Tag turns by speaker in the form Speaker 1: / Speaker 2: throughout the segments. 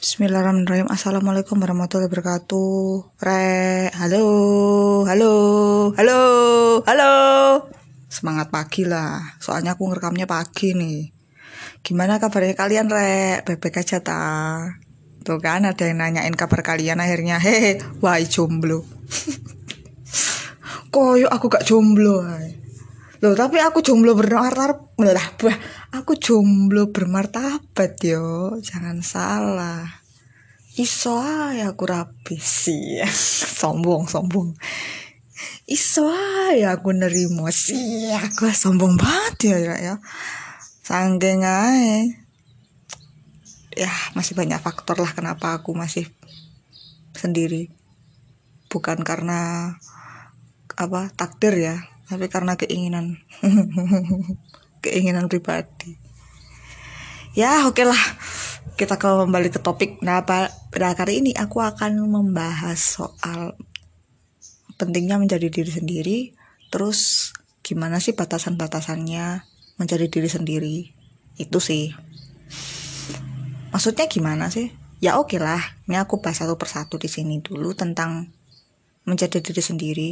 Speaker 1: Bismillahirrahmanirrahim. Assalamualaikum warahmatullahi wabarakatuh. Re Halo Halo Halo Halo. Semangat pagi lah. Soalnya aku ngerekamnya pagi nih. Gimana kabarnya kalian Re? Bebek aja ta? Tuh kan ada yang nanyain kabar kalian akhirnya. Hehe Wah jomblo. Koyo aku gak jomblo. Loh tapi aku jomblo bermartabat lah aku jomblo bermartabat yo. Jangan salah. Iso ya aku rapi sih sombong sombong. Iso ya aku nerimo sih aku sombong banget ya ya, ya. sanggeng ya masih banyak faktor lah kenapa aku masih sendiri. Bukan karena apa takdir ya tapi karena keinginan keinginan pribadi. Ya oke okay lah kita kembali ke topik. Nah pada kali ini aku akan membahas soal pentingnya menjadi diri sendiri terus gimana sih batasan-batasannya menjadi diri sendiri. Itu sih. Maksudnya gimana sih? Ya oke okay lah ini aku bahas satu persatu di sini dulu tentang menjadi diri sendiri.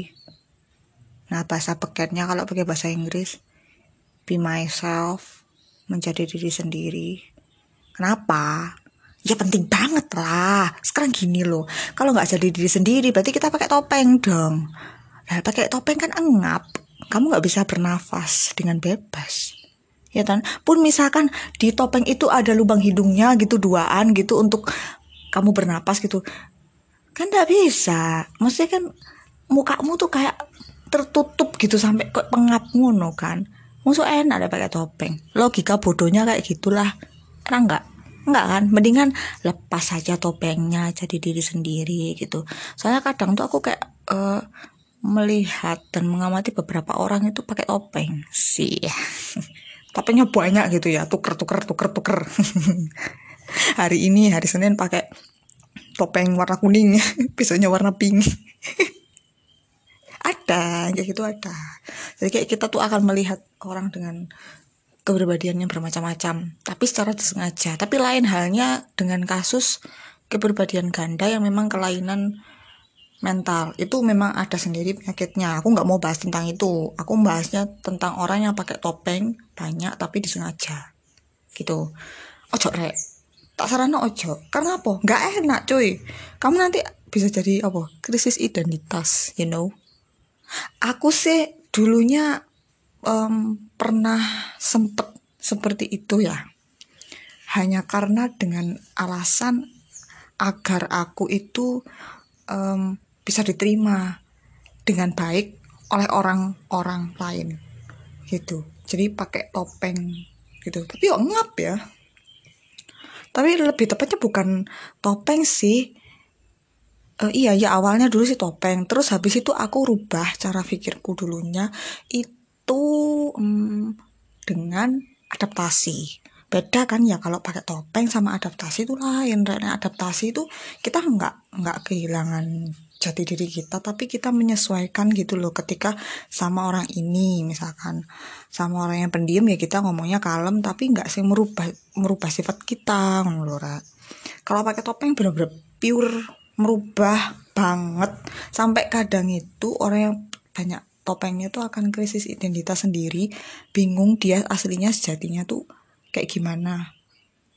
Speaker 1: Nah, bahasa peketnya kalau pakai bahasa Inggris, be myself, menjadi diri sendiri. Kenapa? Ya penting banget lah. Sekarang gini loh, kalau nggak jadi diri sendiri, berarti kita pakai topeng dong. Nah, pakai topeng kan engap. Kamu nggak bisa bernafas dengan bebas. Ya kan? Pun misalkan di topeng itu ada lubang hidungnya gitu duaan gitu untuk kamu bernapas gitu. Kan nggak bisa. Maksudnya kan mukamu tuh kayak tertutup gitu sampai kok pengap ngono kan musuh enak ada pakai topeng. Logika bodohnya kayak gitulah. Karena enggak enggak kan? Mendingan lepas saja topengnya jadi diri sendiri gitu. Soalnya kadang tuh aku kayak uh, melihat dan mengamati beberapa orang itu pakai topeng. Sih. Topengnya banyak gitu ya. Tuker tuker tuker tuker. Hari ini hari Senin pakai topeng warna kuning. Besoknya warna pink ada kayak gitu ada. Jadi kayak kita tuh akan melihat orang dengan kepribadiannya bermacam-macam tapi secara disengaja. Tapi lain halnya dengan kasus kepribadian ganda yang memang kelainan mental. Itu memang ada sendiri penyakitnya. Aku nggak mau bahas tentang itu. Aku bahasnya tentang orang yang pakai topeng banyak tapi disengaja. Gitu. Ojo rek. Tak sarana ojo karena apa? Nggak enak cuy. Kamu nanti bisa jadi apa? Krisis identitas you know Aku sih dulunya um, pernah sempet seperti itu ya. Hanya karena dengan alasan agar aku itu um, bisa diterima dengan baik oleh orang-orang lain gitu. Jadi pakai topeng gitu. Tapi kok ngap ya. Tapi lebih tepatnya bukan topeng sih, uh, iya ya awalnya dulu sih topeng. Terus habis itu aku rubah cara pikirku dulunya. Itu um, dengan adaptasi. Beda kan ya kalau pakai topeng sama adaptasi itu lain. Karena adaptasi itu kita nggak nggak kehilangan jati diri kita tapi kita menyesuaikan gitu loh ketika sama orang ini misalkan. Sama orang yang pendiam ya kita ngomongnya kalem tapi nggak sih merubah merubah sifat kita menurut kalau pakai topeng bener-bener pure merubah banget. Sampai kadang itu orang yang banyak topengnya tuh akan krisis identitas sendiri. Bingung dia aslinya sejatinya tuh kayak gimana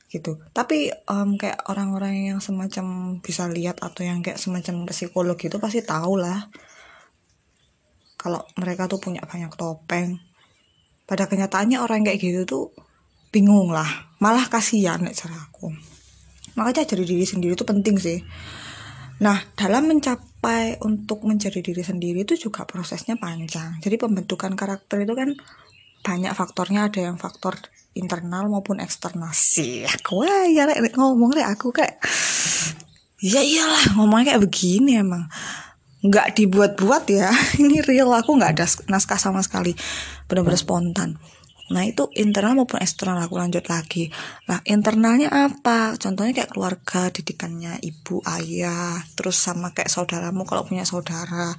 Speaker 1: gitu. Tapi um, kayak orang-orang yang semacam bisa lihat atau yang kayak semacam psikolog itu pasti tahu lah kalau mereka tuh punya banyak topeng. Pada kenyataannya orang kayak gitu tuh bingung lah malah kasihan cara aku. Makanya jadi diri sendiri tuh penting sih Nah, dalam mencapai untuk menjadi diri sendiri itu juga prosesnya panjang. Jadi pembentukan karakter itu kan banyak faktornya, ada yang faktor internal maupun eksternal sih. Aku ya ngomong deh aku kayak ya iyalah ngomongnya kayak begini emang nggak dibuat-buat ya ini real aku nggak ada naskah sama sekali benar-benar spontan Nah itu internal maupun eksternal aku lanjut lagi. Nah internalnya apa? Contohnya kayak keluarga, didikannya ibu, ayah, terus sama kayak saudaramu kalau punya saudara,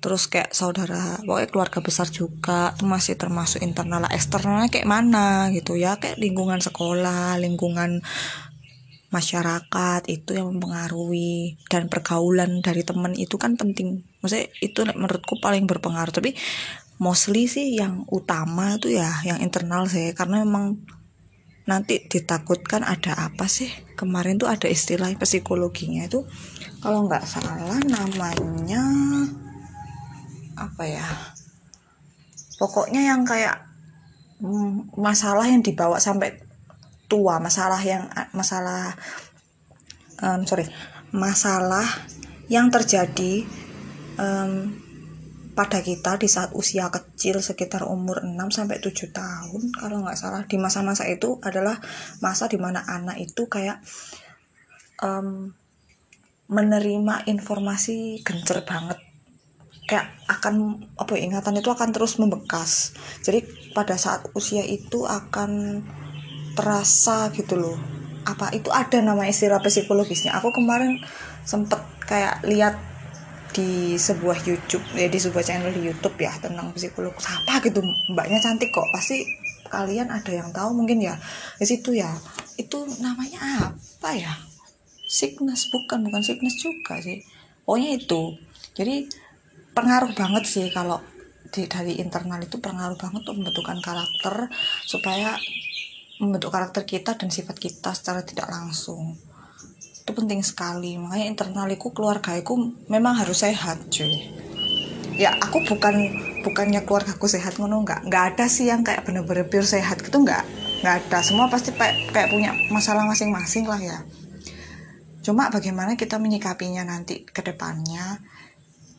Speaker 1: terus kayak saudara, pokoknya keluarga besar juga, itu masih termasuk internal. Eksternalnya kayak mana gitu ya? Kayak lingkungan sekolah, lingkungan masyarakat itu yang mempengaruhi dan pergaulan dari temen itu kan penting maksudnya itu menurutku paling berpengaruh tapi mostly sih yang utama itu ya yang internal sih. Karena memang nanti ditakutkan ada apa sih? Kemarin tuh ada istilah psikologinya itu kalau nggak salah namanya apa ya? Pokoknya yang kayak mm, masalah yang dibawa sampai tua masalah yang masalah um, sorry masalah yang terjadi um, pada kita di saat usia kecil sekitar umur 6 sampai 7 tahun kalau nggak salah di masa-masa itu adalah masa di mana anak itu kayak um, menerima informasi gencer banget. Kayak akan apa ya, ingatan itu akan terus membekas. Jadi pada saat usia itu akan terasa gitu loh apa itu ada nama istilah psikologisnya. Aku kemarin sempet kayak lihat di sebuah YouTube ya di sebuah channel di YouTube ya tentang psikolog. Apa gitu? Mbaknya cantik kok. Pasti kalian ada yang tahu mungkin ya. Di situ ya. Itu namanya apa ya? Sickness bukan bukan sickness juga sih. Pokoknya itu. Jadi pengaruh banget sih kalau di, dari internal itu pengaruh banget untuk membentukkan karakter supaya membentuk karakter kita dan sifat kita secara tidak langsung itu penting sekali. Makanya internaliku keluarga aku memang harus sehat cuy. Ya aku bukan bukannya keluarga aku sehat ngono nggak nggak ada sih yang kayak bener-bener pure sehat gitu nggak nggak ada. Semua pasti kayak, kayak punya masalah masing-masing lah ya. Cuma bagaimana kita menyikapinya nanti ke depannya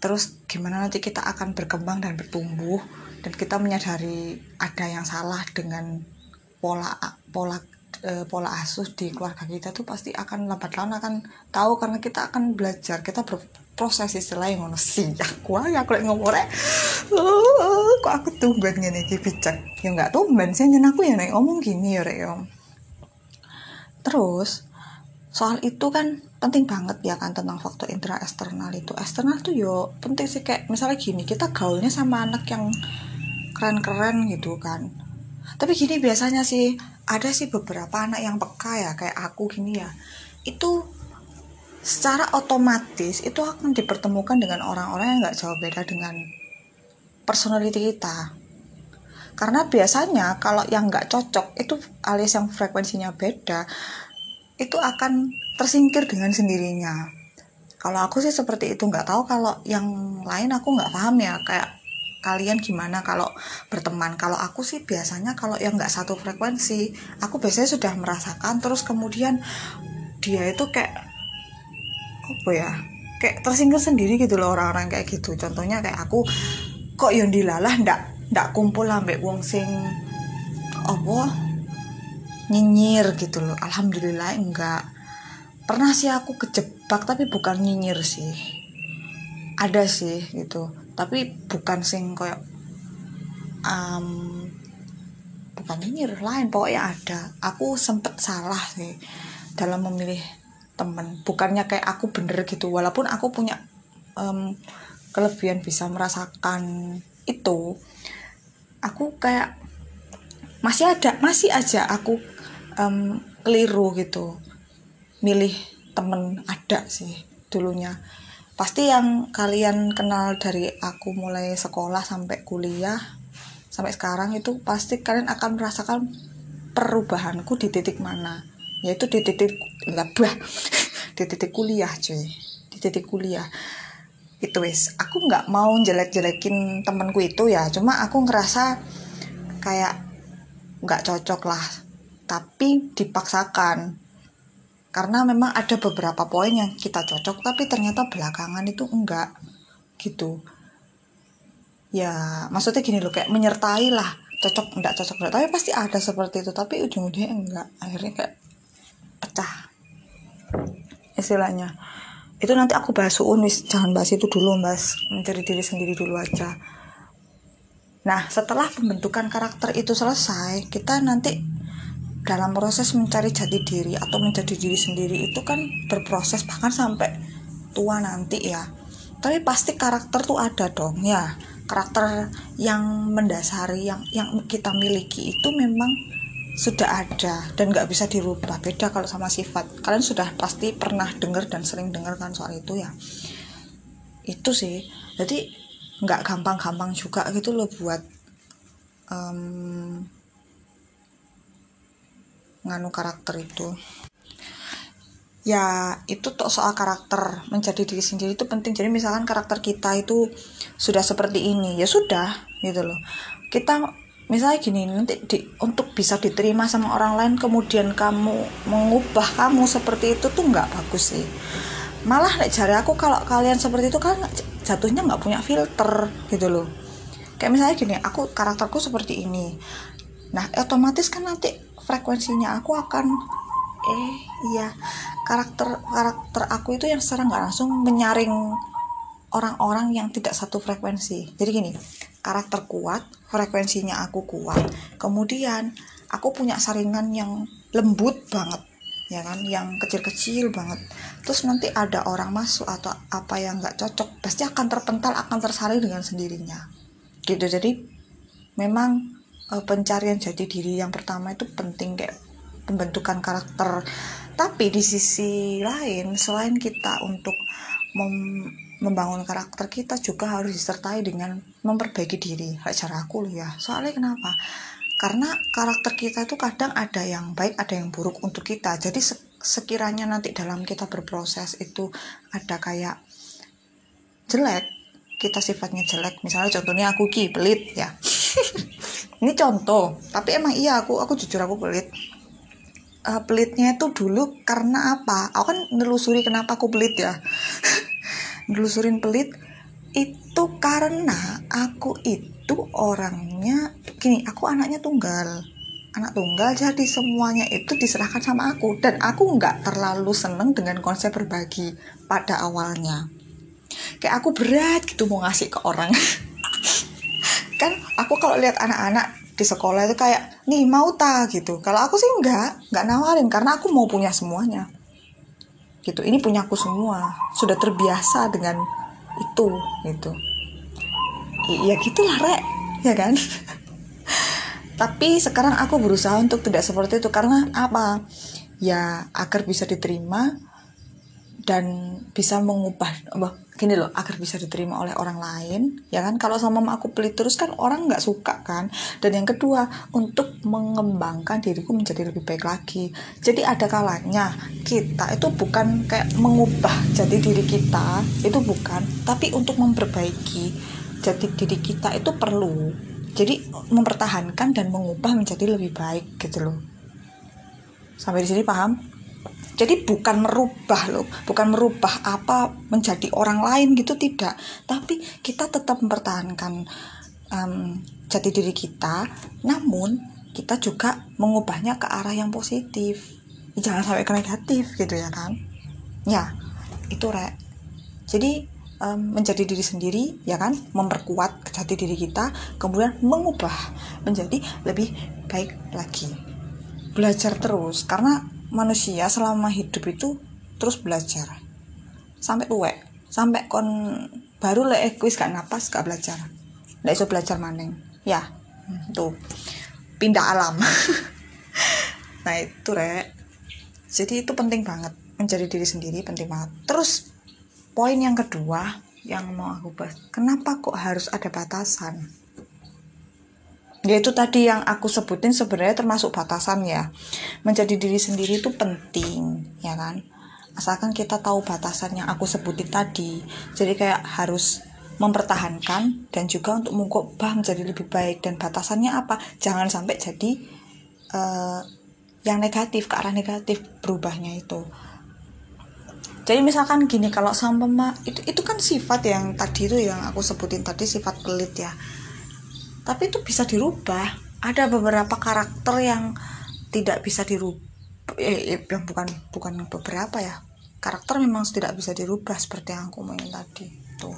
Speaker 1: terus gimana nanti kita akan berkembang dan bertumbuh dan kita menyadari ada yang salah dengan pola pola e, pola asuh di keluarga kita tuh pasti akan lambat laun akan tahu karena kita akan belajar kita berproses istilahnya ngono. Sih aku ya aku ngomong rek oh, kok aku tumben gini iki bijak? Ya nggak tumben sih nyen aku ya nek ngomong gini ya rek ya. Terus soal itu kan penting banget ya kan tentang faktor intra eksternal itu. Eksternal tuh yo penting sih kayak misalnya gini kita gaulnya sama anak yang keren-keren gitu kan. Tapi gini biasanya sih ada sih beberapa anak yang peka ya kayak aku gini ya. Itu secara otomatis itu akan dipertemukan dengan orang-orang yang nggak jauh beda dengan personality kita. Karena biasanya kalau yang nggak cocok itu alias yang frekuensinya beda itu akan tersingkir dengan sendirinya. Kalau aku sih seperti itu nggak tahu kalau yang lain aku nggak paham ya kayak kalian gimana kalau berteman? Kalau aku sih biasanya kalau yang nggak satu frekuensi aku biasanya sudah merasakan terus kemudian dia itu kayak apa ya kayak tersingkir sendiri gitu loh orang-orang kayak gitu. Contohnya kayak aku kok yang dilalah ndak ndak kumpul ambek wong sing apa nyinyir gitu loh. Alhamdulillah enggak. Pernah sih aku kejebak tapi bukan nyinyir sih. Ada sih gitu tapi bukan sing koyo um, bukan nyinyir lain pokoknya ada. Aku sempet salah sih dalam memilih temen. Bukannya kayak aku bener gitu walaupun aku punya um, kelebihan bisa merasakan itu aku kayak masih ada masih aja aku um, keliru gitu milih temen ada sih dulunya pasti yang kalian kenal dari aku mulai sekolah sampai kuliah sampai sekarang itu pasti kalian akan merasakan perubahanku di titik mana. Yaitu di titik lebah di titik kuliah cuy. Di titik kuliah. Itu wis. Aku nggak mau jelek-jelekin temenku itu ya. Cuma aku ngerasa kayak nggak cocok lah. Tapi dipaksakan karena memang ada beberapa poin yang kita cocok tapi ternyata belakangan itu enggak gitu. Ya maksudnya gini loh kayak menyertai lah cocok enggak cocok enggak. Tapi pasti ada seperti itu tapi ujung-ujungnya enggak. Akhirnya kayak pecah istilahnya. Itu nanti aku bahas unis jangan bahas itu dulu bahas mencari diri sendiri dulu aja. Nah setelah pembentukan karakter itu selesai kita nanti dalam proses mencari jati diri atau menjadi diri sendiri itu kan berproses bahkan sampai tua nanti ya. Tapi pasti karakter tuh ada dong ya. Karakter yang mendasari yang yang kita miliki itu memang sudah ada dan nggak bisa dirubah. Beda kalau sama sifat. Kalian sudah pasti pernah dengar dan sering dengar kan soal itu ya. Itu sih. Jadi nggak gampang-gampang juga gitu loh buat um, nganu karakter itu. Ya itu tuh soal karakter menjadi diri sendiri itu penting. Jadi misalkan karakter kita itu sudah seperti ini ya sudah gitu loh. Kita misalnya gini nanti di, untuk bisa diterima sama orang lain kemudian kamu mengubah kamu seperti itu tuh nggak bagus sih. Malah nek cari aku kalau kalian seperti itu kan jatuhnya nggak punya filter gitu loh. Kayak misalnya gini aku karakterku seperti ini. Nah otomatis kan nanti frekuensinya aku akan eh iya karakter karakter aku itu yang secara nggak langsung menyaring orang-orang yang tidak satu frekuensi jadi gini karakter kuat, frekuensinya aku kuat. Kemudian aku punya saringan yang lembut banget, ya kan, yang kecil-kecil banget. Terus nanti ada orang masuk atau apa yang nggak cocok, pasti akan terpental, akan tersaring dengan sendirinya. Gitu. Jadi memang e, pencarian jati diri yang pertama itu penting kayak pembentukan karakter. Tapi di sisi lain, selain kita untuk mem membangun karakter kita juga harus disertai dengan memperbaiki diri. Kayak cara aku loh ya. Soalnya kenapa? Karena karakter kita itu kadang ada yang baik ada yang buruk untuk kita. Jadi sekiranya nanti dalam kita berproses itu ada kayak jelek kita sifatnya jelek. Misalnya contohnya aku ki pelit ya ini contoh tapi emang iya aku aku jujur aku pelit. Uh, pelitnya itu dulu karena apa? Aku kan nelusuri kenapa aku pelit ya. Nelusurin pelit itu karena aku itu orangnya gini aku anaknya tunggal. Anak tunggal jadi semuanya itu diserahkan sama aku. Dan aku nggak terlalu seneng dengan konsep berbagi pada awalnya. Kayak aku berat gitu mau ngasih ke orang kan aku kalau lihat anak-anak di sekolah itu kayak nih mau ta? gitu. Kalau aku sih nggak nggak nawarin karena aku mau punya semuanya. Gitu ini punya aku semua. Sudah terbiasa dengan itu gitu. Ya gitulah rek. Ya kan? Tapi sekarang aku berusaha untuk tidak seperti itu karena apa? Ya agar bisa diterima dan bisa mengubah gini loh agar bisa diterima oleh orang lain ya kan? Kalau sama aku pelit terus kan orang nggak suka kan? Dan yang kedua untuk mengembangkan diriku menjadi lebih baik lagi. Jadi ada kalanya kita itu bukan kayak mengubah jadi diri kita itu bukan. Tapi untuk memperbaiki jadi diri kita itu perlu. Jadi mempertahankan dan mengubah menjadi lebih baik gitu loh. Sampai di sini paham jadi bukan merubah loh bukan merubah apa menjadi orang lain gitu tidak. Tapi kita tetap mempertahankan um, jati diri kita namun kita juga mengubahnya ke arah yang positif. Jangan sampai ke negatif gitu ya kan? Ya itu rek. Jadi um, menjadi diri sendiri ya kan? Memperkuat jati diri kita kemudian mengubah menjadi lebih baik lagi. Belajar terus karena manusia selama hidup itu terus belajar. Sampai tuwek sampai kon baru le kuis gak napas gak belajar. Nggak iso belajar maning. Ya tuh pindah alam. Nah itu rek. Jadi itu penting banget. Menjadi diri sendiri penting banget. Terus poin yang kedua yang mau aku bahas kenapa kok harus ada batasan yaitu tadi yang aku sebutin sebenarnya termasuk batasan ya. Menjadi diri sendiri itu penting ya kan? Asalkan kita tahu batasan yang aku sebutin tadi. Jadi kayak harus mempertahankan dan juga untuk mengubah menjadi lebih baik. Dan batasannya apa? Jangan sampai jadi uh, yang negatif ke arah negatif berubahnya itu. Jadi misalkan gini kalau sama itu itu kan sifat yang tadi itu yang aku sebutin tadi sifat pelit ya tapi itu bisa dirubah. Ada beberapa karakter yang tidak bisa dirubah eh, eh, yang bukan bukan beberapa ya. Karakter memang tidak bisa dirubah seperti yang aku main tadi tuh.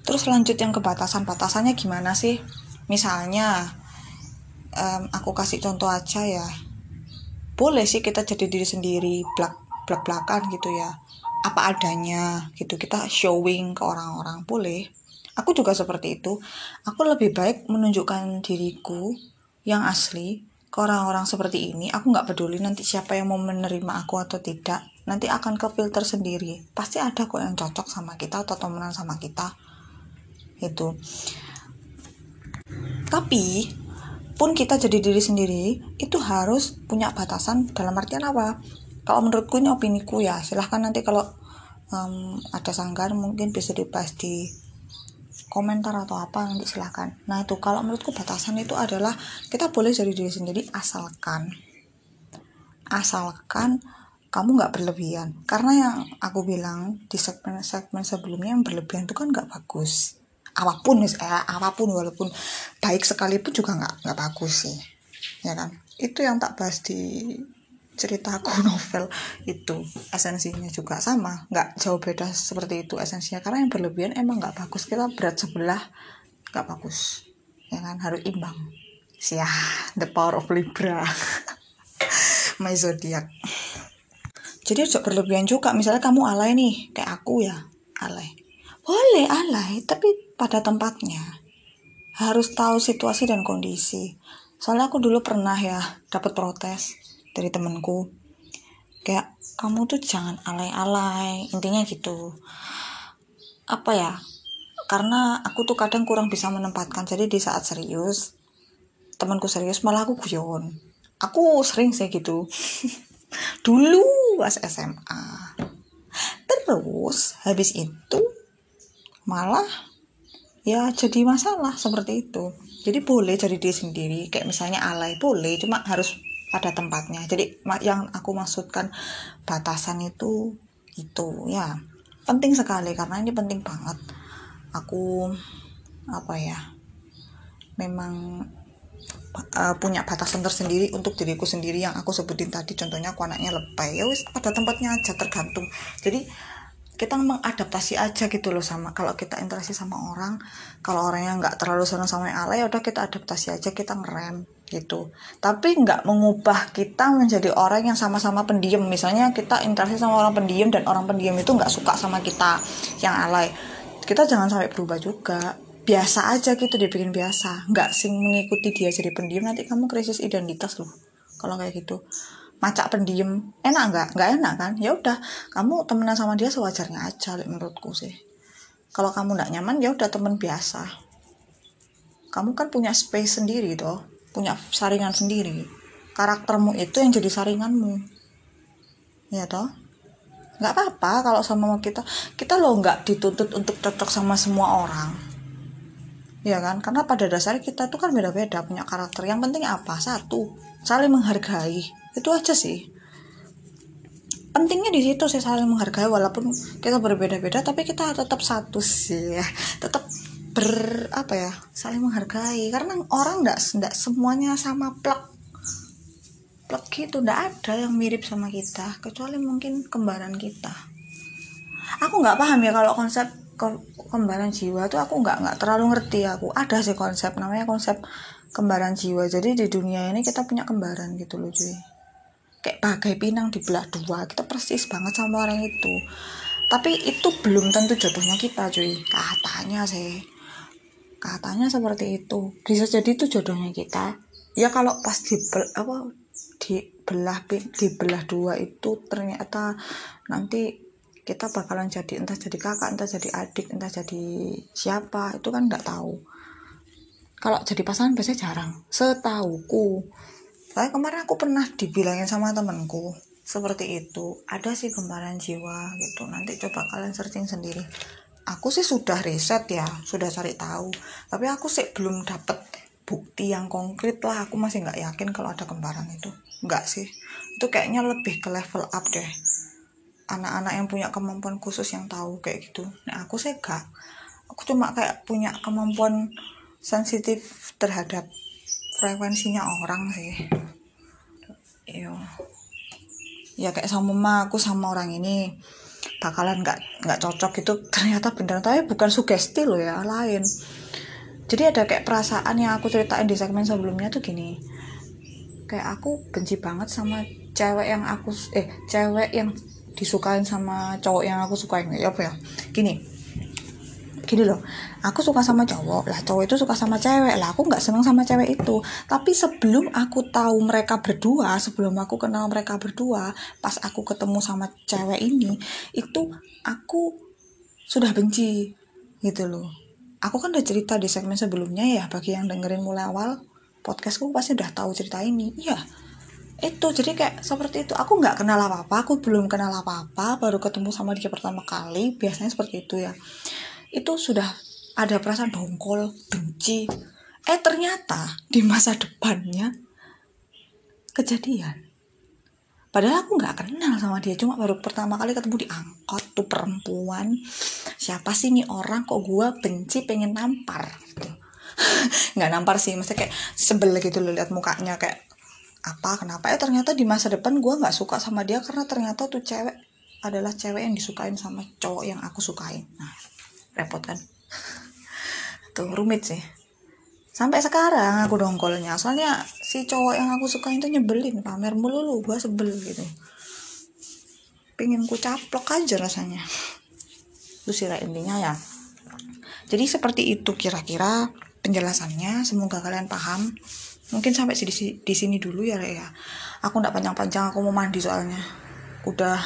Speaker 1: Terus lanjut yang ke batasan-batasannya gimana sih? Misalnya um, aku kasih contoh aja ya. Boleh sih kita jadi diri sendiri blak blak belakan gitu ya. Apa adanya gitu kita showing ke orang-orang boleh Aku juga seperti itu. Aku lebih baik menunjukkan diriku yang asli ke orang-orang seperti ini. Aku nggak peduli nanti siapa yang mau menerima aku atau tidak. Nanti akan ke filter sendiri. Pasti ada kok yang cocok sama kita atau temenan sama kita. Itu. Tapi pun kita jadi diri sendiri itu harus punya batasan dalam artian apa? Kalau menurutku ini opiniku ya silahkan nanti kalau um, ada sanggahan mungkin bisa dibahas di komentar atau apa nanti silahkan. Nah itu kalau menurutku batasan itu adalah kita boleh jadi diri sendiri asalkan asalkan kamu nggak berlebihan. Karena yang aku bilang di segmen-segmen sebelumnya yang berlebihan itu kan nggak bagus. Apa pun eh, apa pun walaupun baik sekalipun juga nggak nggak bagus sih. Ya kan? Itu yang tak bahas di ceritaku novel itu esensinya juga sama nggak jauh beda seperti itu esensinya. Karena yang berlebihan emang nggak bagus kita berat sebelah nggak bagus. Ya kan? Harus imbang. Sia the power of libra. My zodiac. Jadi juga berlebihan juga. Misalnya kamu alay nih kayak aku ya alay. Boleh alay tapi pada tempatnya. Harus tahu situasi dan kondisi. Soalnya aku dulu pernah ya dapat protes dari temenku kayak kamu tuh jangan alay-alay intinya gitu. Apa ya karena aku tuh kadang kurang bisa menempatkan. Jadi di saat serius temanku serius malah aku guyon. Aku sering sih gitu. Dulu pas SMA terus habis itu malah ya jadi masalah seperti itu. Jadi boleh jadi diri sendiri. Kayak misalnya alay boleh cuma harus pada tempatnya. Jadi yang aku maksudkan batasan itu itu ya. Penting sekali karena ini penting banget. Aku apa ya memang uh, punya batasan tersendiri untuk diriku sendiri yang aku sebutin tadi. Contohnya aku anaknya lebay ya wis pada tempatnya aja tergantung. Jadi kita mengadaptasi aja gitu loh sama kalau kita interaksi sama orang kalau orang yang nggak terlalu senang sama yang alay ya udah kita adaptasi aja kita ngerem gitu. Tapi nggak mengubah kita menjadi orang yang sama-sama pendiam. Misalnya kita interaksi sama orang pendiam dan orang pendiam itu nggak suka sama kita yang alay kita jangan sampai berubah juga. Biasa aja gitu dibikin biasa. Nggak sing mengikuti dia jadi pendiam nanti kamu krisis identitas loh kalau kayak gitu macak pendiam enak nggak? Nggak enak kan? Ya udah kamu temenan sama dia sewajarnya aja menurutku sih. Kalau kamu nggak nyaman ya udah temen biasa. Kamu kan punya space sendiri toh punya saringan sendiri. Karaktermu itu yang jadi saringanmu. Ya toh? Nggak apa-apa kalau sama kita. Kita loh nggak dituntut untuk cocok sama semua orang. Ya kan? Karena pada dasarnya kita tuh kan beda-beda punya karakter. Yang penting apa? Satu saling menghargai itu aja sih. Pentingnya di situ sih saling menghargai walaupun kita berbeda-beda tapi kita tetap satu sih ya. Tetap ber apa ya saling menghargai. Karena orang ndak ndak semuanya sama plak plak gitu ndak ada yang mirip sama kita kecuali mungkin kembaran kita. Aku nggak paham ya kalau konsep ke kembaran jiwa tuh aku nggak nggak terlalu ngerti aku. Ada sih konsep namanya konsep kembaran jiwa. Jadi di dunia ini kita punya kembaran gitu loh cuy kayak bagai pinang dibelah dua. Kita persis banget sama orang itu. Tapi itu belum tentu jodohnya kita cuy. Katanya sih. Katanya seperti itu. Bisa jadi itu jodohnya kita. Ya kalau pas di apa dibelah dibelah dua itu ternyata nanti kita bakalan jadi entah jadi kakak entah jadi adik entah jadi siapa itu kan nggak tahu. Kalau jadi pasangan biasanya jarang. Setauku Kayak kemarin aku pernah dibilangin sama temenku seperti itu. Ada sih kembaran jiwa gitu. Nanti coba kalian searching sendiri. Aku sih sudah riset ya, sudah cari tahu. Tapi aku sih belum dapet bukti yang konkret lah. Aku masih nggak yakin kalau ada kembaran itu. Nggak sih. Itu kayaknya lebih ke level up deh. Anak-anak yang punya kemampuan khusus yang tahu kayak gitu. Nah aku sih gak. Aku cuma kayak punya kemampuan sensitif terhadap frekuensinya orang sih ya kayak sama mama aku sama orang ini. Bakalan nggak nggak cocok itu. Ternyata benar tapi bukan sugesti loh ya lain. Jadi ada kayak perasaan yang aku ceritain di segmen sebelumnya tuh gini. Kayak aku benci banget sama cewek yang aku eh cewek yang disukain sama cowok yang aku sukain. Ya apa ya? Gini gini loh aku suka sama cowok. Lah cowok itu suka sama cewek. Lah aku nggak seneng sama cewek itu. Tapi sebelum aku tahu mereka berdua sebelum aku kenal mereka berdua pas aku ketemu sama cewek ini itu aku sudah benci gitu loh. Aku kan udah cerita di segmen sebelumnya ya bagi yang dengerin mulai awal podcastku pasti udah tahu cerita ini. Iya itu. Jadi kayak seperti itu. Aku nggak kenal apa apa aku belum kenal apa apa baru ketemu sama dia pertama kali biasanya seperti itu ya itu sudah ada perasaan dongkol, benci. Eh ternyata di masa depannya kejadian. Padahal aku nggak kenal sama dia, cuma baru pertama kali ketemu di angkot tuh perempuan. Siapa sih nih orang kok gue benci pengen nampar gitu. nggak nampar sih, maksudnya kayak sebel gitu loh lihat mukanya kayak apa kenapa ya ternyata di masa depan gue nggak suka sama dia karena ternyata tuh cewek adalah cewek yang disukain sama cowok yang aku sukain nah repot kan tuh rumit sih. Sampai sekarang aku dongkolnya. Soalnya si cowok yang aku suka itu nyebelin pamer melulu gua sebel gitu. Pingin ku caplok aja rasanya. Itu sih intinya ya. Jadi seperti itu kira-kira penjelasannya. Semoga kalian paham. Mungkin sampai di, di sini dulu ya ya. Aku nggak panjang-panjang aku mau mandi soalnya. Udah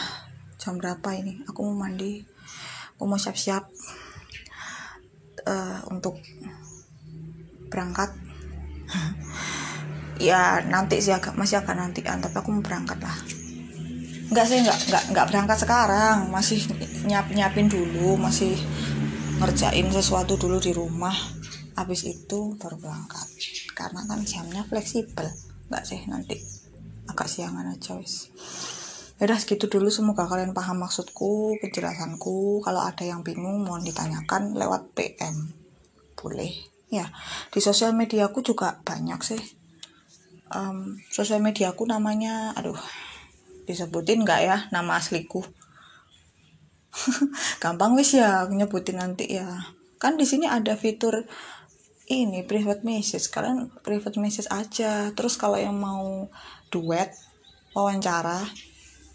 Speaker 1: jam berapa ini? Aku mau mandi. Aku mau siap-siap uh, untuk berangkat. Ya nanti sih agak masih akan nanti tapi aku mau berangkat lah. Nggak sih nggak nggak nggak berangkat sekarang. Masih nyiap nyiapin dulu masih ngerjain sesuatu dulu di rumah. Habis itu baru berangkat. Karena kan jamnya fleksibel. Nggak sih nanti agak siangan aja wis ya udah segitu dulu. Semoga kalian paham maksudku penjelasanku. Kalau ada yang bingung mohon ditanyakan lewat PM boleh. Ya di sosial media aku juga banyak sih. Um, sosial media aku namanya aduh disebutin nggak ya nama asliku? Gampang wis ya nyebutin nanti ya. Kan di sini ada fitur ini private message. Kalian private message aja. Terus kalau yang mau duet wawancara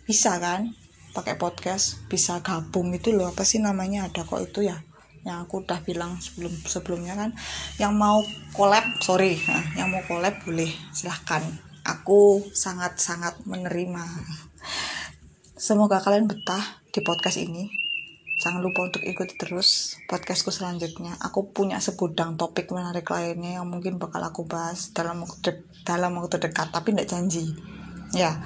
Speaker 1: bisa kan? Pakai podcast bisa gabung itu loh apa sih namanya? Ada kok itu ya? Yang aku udah bilang sebelum sebelumnya kan. Yang mau collab sorry. Nah, yang mau collab boleh silahkan. Aku sangat sangat menerima. Semoga kalian betah di podcast ini. Jangan lupa untuk ikuti terus podcastku selanjutnya. Aku punya segudang topik menarik lainnya yang mungkin bakal aku bahas dalam waktu dalam waktu dekat tapi tidak janji. Ya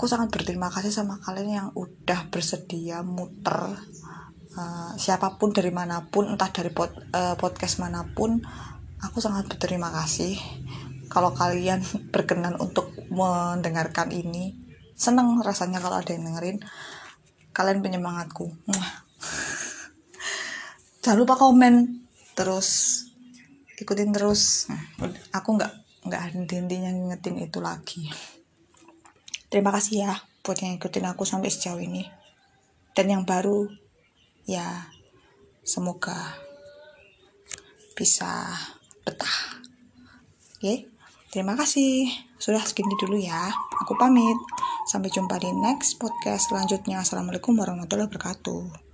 Speaker 1: aku sangat berterima kasih sama kalian yang udah bersedia muter uh, siapa pun dari mana pun entah dari pod, uh, podcast mana pun aku sangat berterima kasih. Kalau kalian berkenan untuk mendengarkan ini seneng rasanya kalau ada yang dengerin. Kalian penyemangatku jangan lupa komen. Terus ikutin terus. Aku nggak nggak henti-hentinya ngingetin itu lagi Terima kasih ya buat yang ikutin aku sampai sejauh ini. Dan yang baru, ya semoga bisa betah. Oke, terima kasih. Sudah segini dulu ya. Aku pamit. Sampai jumpa di next podcast selanjutnya. Assalamualaikum warahmatullahi wabarakatuh.